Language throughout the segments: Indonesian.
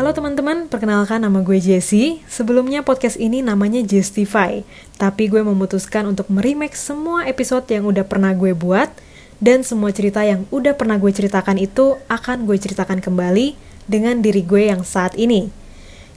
Halo teman-teman, perkenalkan nama gue Jessie. Sebelumnya podcast ini namanya Justify, tapi gue memutuskan untuk meremake semua episode yang udah pernah gue buat dan semua cerita yang udah pernah gue ceritakan itu akan gue ceritakan kembali dengan diri gue yang saat ini.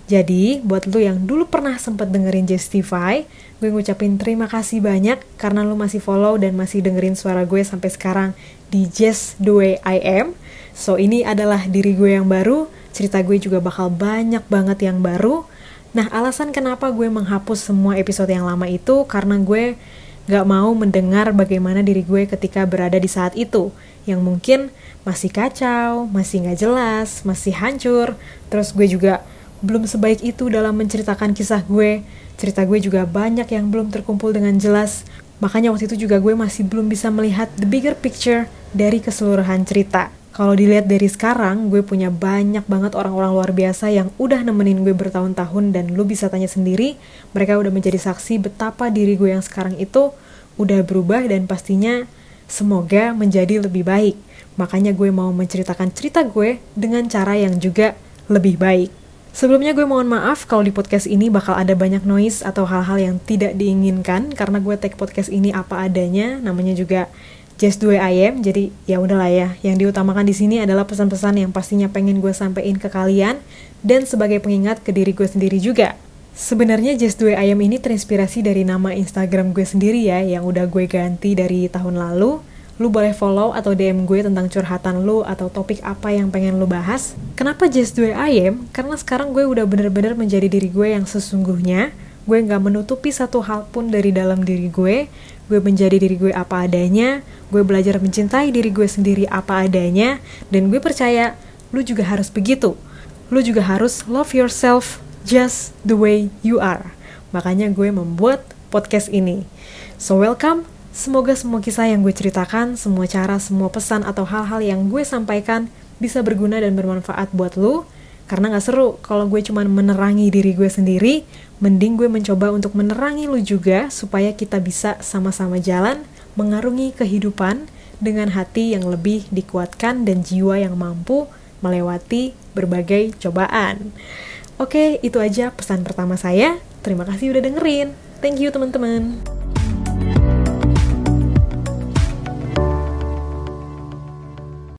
Jadi, buat lu yang dulu pernah sempet dengerin Justify, gue ngucapin terima kasih banyak karena lu masih follow dan masih dengerin suara gue sampai sekarang di Just The Way I Am. So, ini adalah diri gue yang baru, cerita gue juga bakal banyak banget yang baru. Nah, alasan kenapa gue menghapus semua episode yang lama itu karena gue gak mau mendengar bagaimana diri gue ketika berada di saat itu, yang mungkin masih kacau, masih gak jelas, masih hancur, terus gue juga belum sebaik itu dalam menceritakan kisah gue, cerita gue juga banyak yang belum terkumpul dengan jelas, makanya waktu itu juga gue masih belum bisa melihat the bigger picture dari keseluruhan cerita. Kalau dilihat dari sekarang, gue punya banyak banget orang-orang luar biasa yang udah nemenin gue bertahun-tahun dan lu bisa tanya sendiri, mereka udah menjadi saksi betapa diri gue yang sekarang itu udah berubah dan pastinya semoga menjadi lebih baik. Makanya gue mau menceritakan cerita gue dengan cara yang juga lebih baik. Sebelumnya gue mohon maaf kalau di podcast ini bakal ada banyak noise atau hal-hal yang tidak diinginkan karena gue take podcast ini apa adanya, namanya juga just do I am jadi ya udahlah ya yang diutamakan di sini adalah pesan-pesan yang pastinya pengen gue sampaikan ke kalian dan sebagai pengingat ke diri gue sendiri juga Sebenarnya Just Do I Am ini terinspirasi dari nama Instagram gue sendiri ya yang udah gue ganti dari tahun lalu. Lu boleh follow atau DM gue tentang curhatan lu atau topik apa yang pengen lu bahas. Kenapa Just Do I Am? Karena sekarang gue udah bener-bener menjadi diri gue yang sesungguhnya. Gue gak menutupi satu hal pun dari dalam diri gue gue menjadi diri gue apa adanya, gue belajar mencintai diri gue sendiri apa adanya, dan gue percaya lu juga harus begitu. Lu juga harus love yourself just the way you are. Makanya gue membuat podcast ini. So welcome, semoga semua kisah yang gue ceritakan, semua cara, semua pesan atau hal-hal yang gue sampaikan bisa berguna dan bermanfaat buat lu. Karena gak seru kalau gue cuma menerangi diri gue sendiri, mending gue mencoba untuk menerangi lu juga supaya kita bisa sama-sama jalan mengarungi kehidupan dengan hati yang lebih dikuatkan dan jiwa yang mampu melewati berbagai cobaan. Oke, itu aja pesan pertama saya. Terima kasih udah dengerin. Thank you teman-teman.